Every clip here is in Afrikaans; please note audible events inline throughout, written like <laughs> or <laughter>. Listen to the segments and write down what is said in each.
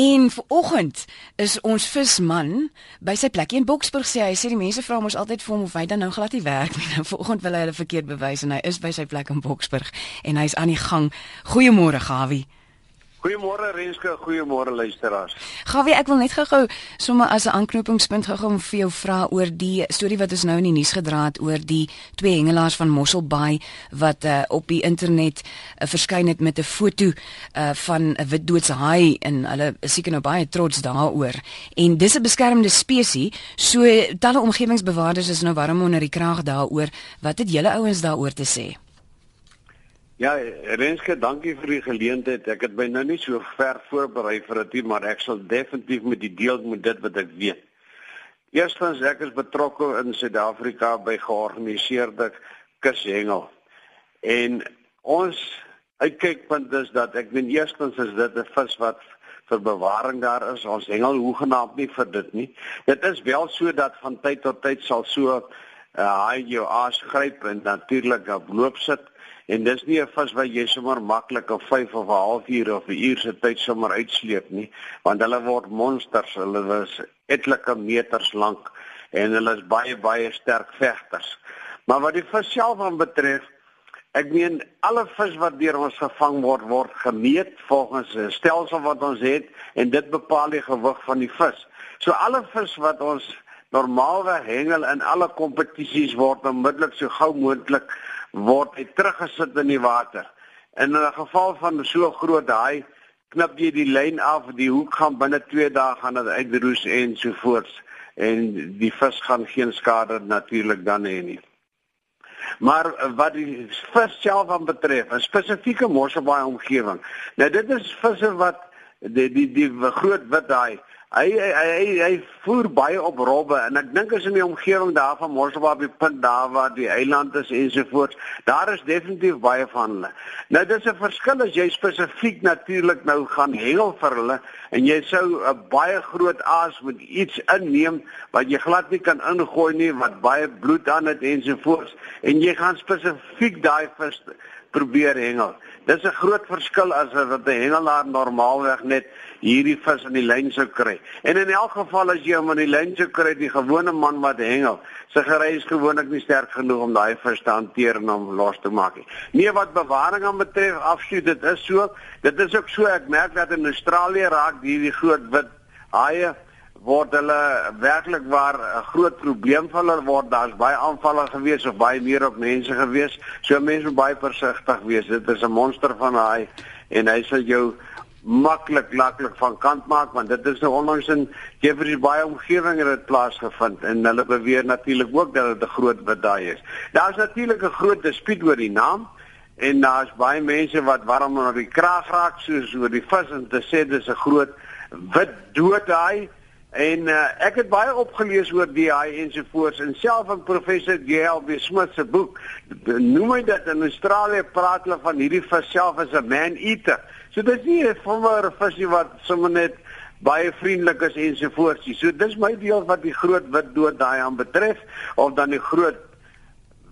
En vanoggend is ons visman by sy plek in Boksburg sê hy sê die mense vra mos altyd vir hom of hy dan nou glad nie werk nie. <laughs> Nou vanoggend wil hy hulle verkeerd bewys en hy is by sy plek in Boksburg en hy's aan die gang. Goeiemôre Gawie. Goeiemôre Renske, goeiemôre luisteraars. Gawie, ek wil net gou-gou sommer as 'n aanknopingspunt gou-gou vir jou vra oor die storie wat ons nou in die nuus gedra het oor die twee hengelaars van Mossel Bay wat uh, op die internet uh, verskyn het met 'n foto uh, van 'n wit doodse haai en hulle is seker nou baie trots daaroor. En dis 'n beskermde spesies, so talle omgewingsbewaarders is nou warm onder die kraag daaroor. Wat het julle ouens daaroor te sê? Ja, Renske, dankie vir die geleentheid. Ek het my nou nie so ver voorberei vir dit, maar ek sal definitief met die deel met dit wat ek weet. Eerstens, ek is betrokke in Suid-Afrika by georganiseerde kushengel. En ons uitkykpunt is dat ek meen eerstens is dit 'n vis wat vir bewaring daar is. Ons hengel hoegenaamd nie vir dit nie. Dit is wel so dat van tyd tot tyd sal so uh, haai jou aas gryp en natuurlik op loop sit En dis nie 'n vis wat jy sommer maklik op 5 of 'n halfuur of 'n uur se tyd sommer uitsleep nie, want hulle word monsters. Hulle is etlike meters lank en hulle is baie baie sterk vegters. Maar wat die vis self aan betref, ek meen alle vis wat deur ons gevang word, word gemeet volgens 'n stelsel wat ons het en dit bepaal die gewig van die vis. So alle vis wat ons normaalweg hengel in alle kompetisies word onmiddellik so gou moontlik word hy teruggesit in die water. In 'n geval van so groot haai knip jy die lyn af, die hoek gaan binne 2 dae gaan dit uitroes en so voorts en die vis gaan geen skade natuurlik dan hê nie. Maar wat die vis self aan betref, 'n spesifieke mosselbaai omgewing. Nou dit is visse wat die die die groot wit haai Hy hy hy, hy voer baie op robbe en ek dink as in die omgewing daar van Mosselbaai op die punt daar waar die eiland is ensovoorts, daar is definitief baie van hulle. Nou dis 'n verskil as jy spesifiek natuurlik nou gaan hengel vir hulle en jy sou 'n baie groot aas met iets inneem wat jy glad nie kan ingooi nie wat baie bloed aan het ensovoorts en jy gaan spesifiek daai vis probeer hengel. Dis 'n groot verskil as wat 'n hengelaar normaalweg net hierdie vis in die lyn sou kry. En in elk geval as jy hom in die lyn sou kry, die gewone man wat hengel, sy gerei is gewoonlik nie sterk genoeg om daai vis te hanteer en hom los te maak nie. Nee, wat bewaring aan betref, absoluut, dit is so. Dit is ook so ek merk dat in Australië raak hierdie groot wit haie word hulle werklik waar 'n groot probleem vir hulle word. Daar's baie aanvalle gewees of baie meer op mense gewees so mense moet baie versigtig wees. Dit is 'n monster van hy en hy sal jou maklik maklik van kant maak want dit is nou onlangs in Jeffreys Bay omgewing het dit plaasgevind en hulle beweer natuurlik ook dat dit 'n groot witdaai is. Daar's natuurlik 'n groot dispuut oor die naam en daar's baie mense wat warm oor die kraag raak soos oor die vis en te sê dis 'n groot wit doodhaai En uh, ek het baie opgelees oor DI ensovoorts en self in professor JLB Smith se boek noem hy dat in Australië praat hulle van hierdie vis self as 'n man eater. So dis nie 'n vormer visie wat sommer net baie vriendelik is ensovoorts. So dis my deel wat die groot wit dood daai aan betref of dan die groot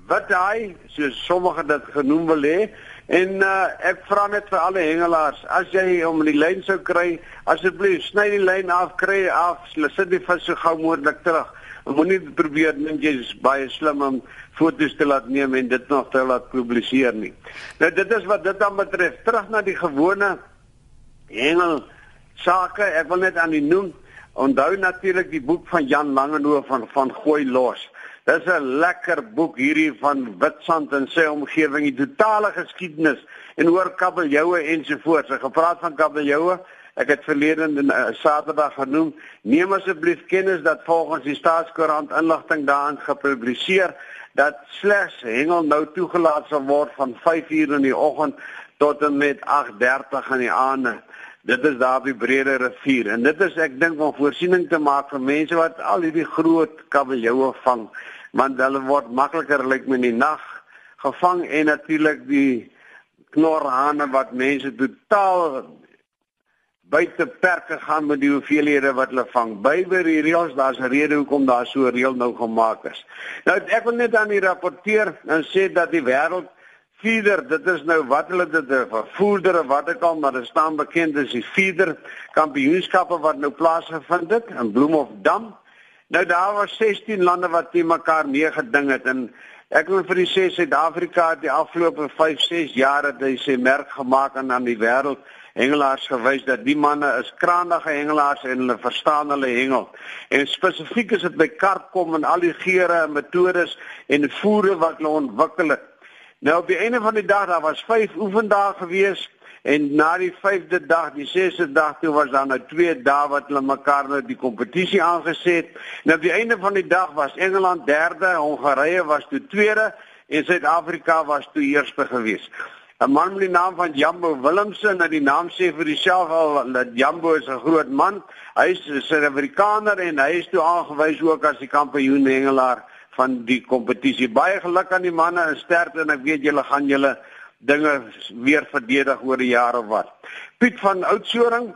wat daai so sommige dit genoem wil hê En uh, ek vra net vir alle hengelaars, as jy om die lyn sou kry, asseblief sny die lyn af, kry af, sit die vis so gou moontlik terug. Moenie probeer dink jy is baie slim om foto's te laat neem en dit nog te laat publiseer nie. Nou dit is wat dit dan betref. Terug na die gewone hengel sake, ek wil net aan u noem, onthou natuurlik die boek van Jan Langehoven van van Gooi los. Dis 'n lekker boek hierdie van Witstrand en sy omgewing, die totale geskiedenis en oor kabeljoue ensovoorts. Ek gepraat van kabeljoue. Ek het verlede in uh, Saterdag genoem. Neem asseblief kennis dat volgens die Staatskoerant inligting daarin gepubliseer dat slegs hengel nou toegelaat sal word van 5:00 in die oggend tot en met 8:30 in die aand. Dit is daar by Brede rivier en dit is ek dink om voorsiening te maak vir mense wat al hierdie groot kabeljoue vang want hulle word makliker lyk like met die nag gevang en natuurlik die knorhane wat mense totaal buite perke gaan met die hoeveelhede wat hulle vang. Byber die reëls, daar's 'n rede hoekom daar so 'n reël nou gemaak is. Nou ek wil net aan die rapporteur en sê dat die wêreld feeder, dit is nou wat hulle dit 'n vervoerder of wat ek al maar dit staan bekend as die feeder kampioenskappe wat nou plaasgevind het in Bloemhofdam. Nou daar was 16 lande wat teen mekaar meegeding het en ek wil vir u sê Suid-Afrika het die afgelope 5, 6 jaar het hy sy merk gemaak aan aan die wêreld hengelaars gewys dat die manne is krangige hengelaars en hulle verstaan hulle hengel. En spesifiek is dit by karpkom en al die geure en metodes en voere wat hulle ontwikkel het. Nou op die einde van die dag daar was 5 oefendae gewees en na die 5de dag, die 6de dag toe was daar nou 2 dae wat hulle mekaar nou die kompetisie aangeset. Nou op die einde van die dag was Engeland derde, Hongarye was toe tweede en Suid-Afrika was toe eerste gewees. 'n man met die naam van Jambo Willemse, nou die naam sê vir homself al dat Jambo is 'n groot man. Hy is 'n Suid-Afrikaner en hy is toe aangewys ook as die kampioen hengelaar van die kompetisie. Baie geluk aan die manne en sterkte en ek weet julle gaan julle dinge weer verdedig oor die jare wat. Piet van Oudtshoorn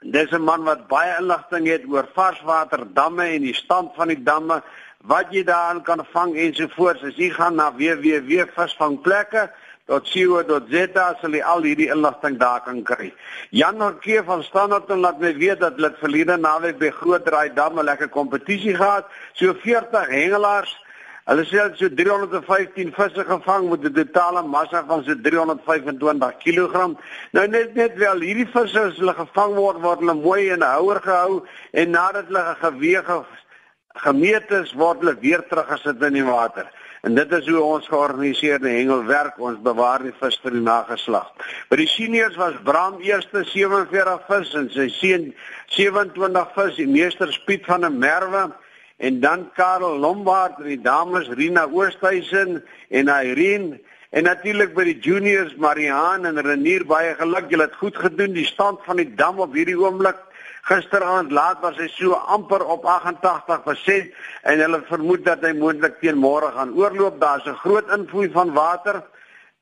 Dis 'n man wat baie inligting het oor varswaterdamme en die stand van die damme, wat jy daarin kan vang ensovoorts. As jy gaan na www.visvangplekke .co.za sal jy al hierdie inligting daar kan kry. Jan Norke van Standard laat my weet dat hulle verlede naweek by Groot Draai Dam 'n lekker kompetisie gehad, so 40 hengelaars. Hulle sê hulle het so 315 visse gevang met 'n totale massa van so 325 kg. Nou net net wel hierdie visse as hulle gevang word word hulle mooi in 'n houer gehou en nadat hulle gewege gemeet is word hulle weer teruggesit in die water. En dit is hoe ons georganiseerde hengel werk. Ons bewaar die vis vir die nageslag. By die seniors was Bram eerste 47 vis en sy seun 27 vis, die meester Piet van der Merwe en dan Karel Lombard en die dames Rina Oosthuizen en Irene en natuurlik by die juniors Mariaan en Renier baie geluk. Julle het goed gedoen. Die stand van die dam op hierdie oomblik Gisteraand laat was hy so amper op 88% en hulle vermoed dat hy moontlik teen môre gaan oorloop. Daar's 'n groot invloed van water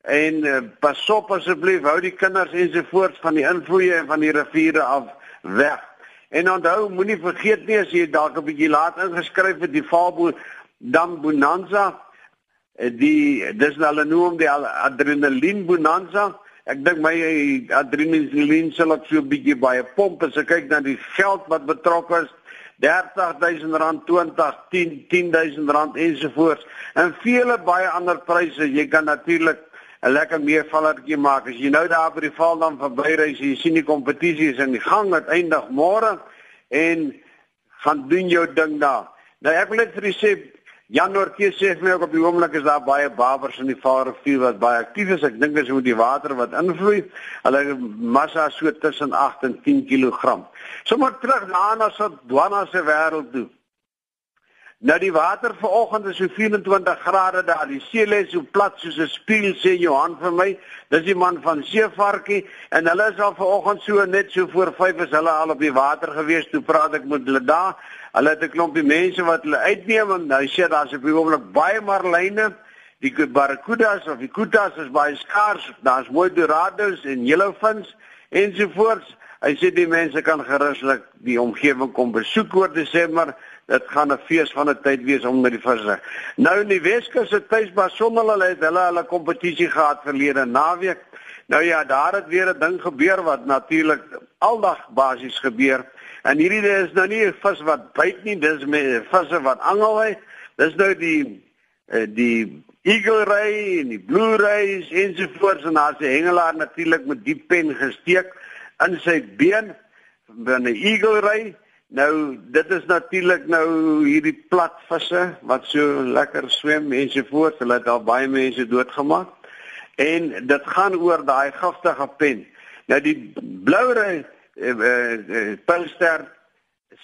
en uh, pas op asseblief hou die kinders ensovoorts van die invloede en van die riviere af weg. En onthou, moenie vergeet nie as jy dalk 'n bietjie laat ingeskryf het die Fabo Dam Bonanza, eh, die dis hulle noem die adrenaline bonanza. Ek dink my adrenaline sal ek so 'n bietjie baie pomp as ek kyk na die geld wat betrokke is. 30000 rand, 20, 10, 10000 rand ensovoorts en vele baie ander pryse. Jy kan natuurlik 'n lekker meevallertjie maak as jy nou daar by die Valdam verbyry, jy sien die kompetisie is in die gang, dit eindig môre en gaan doen jou ding daar. Nou ek wil net vir u sê Jan Noortjie sê vir my ook op die oomblik is daar baie babers in die Vaalrivier wat baie aktief is. Ek dink dis met die water wat invloei. Hulle massa so tussen 8 en 10 kg. Sommige terug na na so dwana se wêreld toe. Nou die water vanoggend is so 24 grade daar. Die see lê so plat soos 'n spieël sê Johan vir my. Dis die man van Seevarkie en hulle is al vanoggend so net so voor 5 is hulle al op die water gewees. Toe praat ek met hulle daar. Hulle het 'n klompie mense wat hulle uitneem en nou sê daar's op die oomblik baie marline. Die barracudas of die kutas is baie skaars. Daar's mooi dorados en yellowfins ensovoorts. Hy sê die mense kan geruslik die omgewing kom besoek oor Desember. Dit gaan 'n fees van 'n tyd wees om met die visse. Nou in die Weskus se tuisbas sonder hulle het hulle hulle kompetisie gehad verlede naweek. Nou ja, daar het weer 'n ding gebeur wat natuurlik aldag basies gebeur. En hierdie is nou nie 'n vis wat byt nie, dis met visse wat angel hy. Dis nou die eh, die eagle ray en die blue rays ensovoorts en daar's 'n hengelaar natuurlik met die pen gesteek in sy been van 'n eagle ray. Nou dit is natuurlik nou hierdie plat visse wat so lekker swem ensovoorts. Hulle het al baie mense doodgemaak. En dit gaan oor daai giftige pen. Nou die blou ray eh, eh, eh, Pilster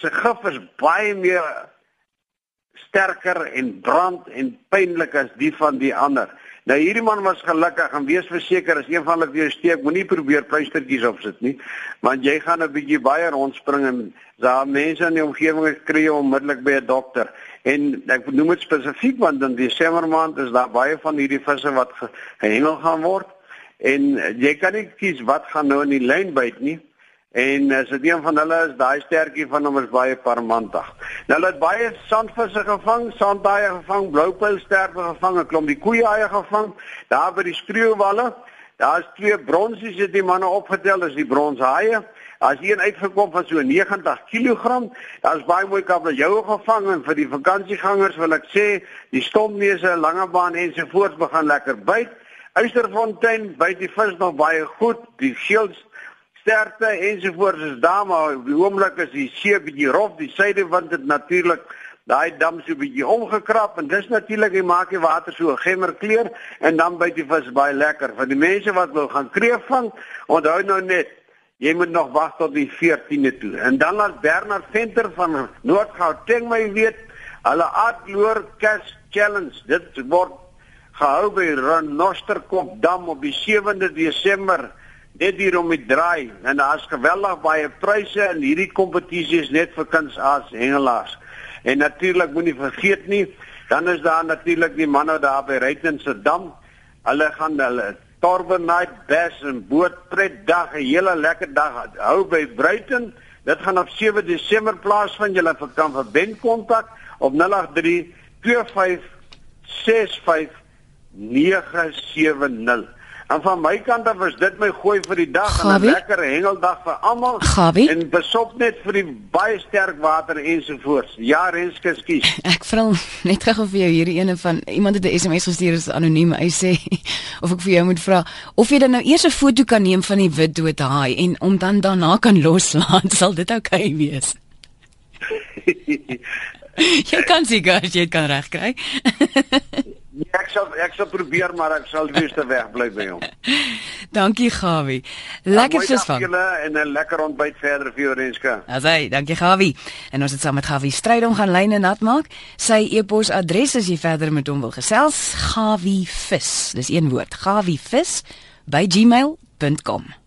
se gif is baie meer sterker en brand en pynlik as die van die ander. Nou hierdie man was gelukkig en wees verseker as een van hulle weer steek, moenie probeer pleistertjies opsit nie, want jy gaan 'n bietjie baie rondspring en daar mense in die omgewing kry onmiddellik by 'n dokter. En ek noem dit spesifiek want in Desember maand is daar baie van hierdie visse wat gehengel gaan word en jy kan nie kies wat gaan nou in die lyn byt nie. En as dit een van hulle is, daai stertjie van hom is baie parmantig. Nou hulle het baie sandvisse gevang, sandhaie gevang, bloupylsterwe gevang, 'n klomp die koeihaie gevang daar by die skreeuwalle. Daar's twee bronsies het die manne opgetel, dis die bronshaie. As een uitgekom van so 90 kg, daar's baie mooi kabeljou gevang en vir die vakansiegangers wil ek sê, die stompneuse, langebaan ensovoorts begin lekker byt. Uisterfontein byt die vis nog baie goed, die geels sterkte ensovoorts is daar maar die oomblik is die see bietjie rof, die suidewind het natuurlik daai dam so bietjie omgekrap en dis natuurlik hy maak die water so gemmer kleur en dan byt die vis baie lekker. Vir die mense wat wil gaan kreef vang, onthou nou net Jy moet nog wag tot die 14de toe. En dan laat Bernard Venter van Noord-Gauteng my weet, hulle Adloor Cash Challenge, dit word gehou by Renosterkop Dam op die 7de Desember net hier om die draai en daar's geweldig baie pryse en hierdie kompetisie is net vir kunsaas hengelaars. En natuurlik moenie vergeet nie, dan is daar natuurlik die manne daar by Ryten se dam. Hulle gaan hulle Torbe Night Bass en boot pret dag 'n hele lekker dag hou by Bruiten. Dit gaan op 7 Desember plaasvind. Julle kan vir Ben kontak op 083 25 65 970. En van my kant af is dit my gooi vir die dag en 'n lekker hengeldag vir almal. En besop net vir die baie sterk water ensovoorts. Ja, Renske, skus. <laughs> Ek vra net gou vir jou hierdie ene van iemand het 'n SMS gestuur is anoniem. Hy sê <laughs> of ek vir jou moet vra of jy dan nou eers 'n foto kan neem van die wit dood haai en om dan daarna kan loslaat. <laughs> Sal dit oukei okay wees? jy kan seker jy kan regkry. Ek sal ek sal probeer maar ek sal die beste weg bly by hom. <laughs> dankie Gawie. Lekker ja, visvang. Julle en 'n lekker ontbyt verder vir jou Renske. Asai, dankie Gawie. En ons het saam met Gawie stryd om gaan lyne nat maak. Sy e-pos adres as jy verder met hom wil gesels, gawievis. Dis een woord, gawievis by gmail.com.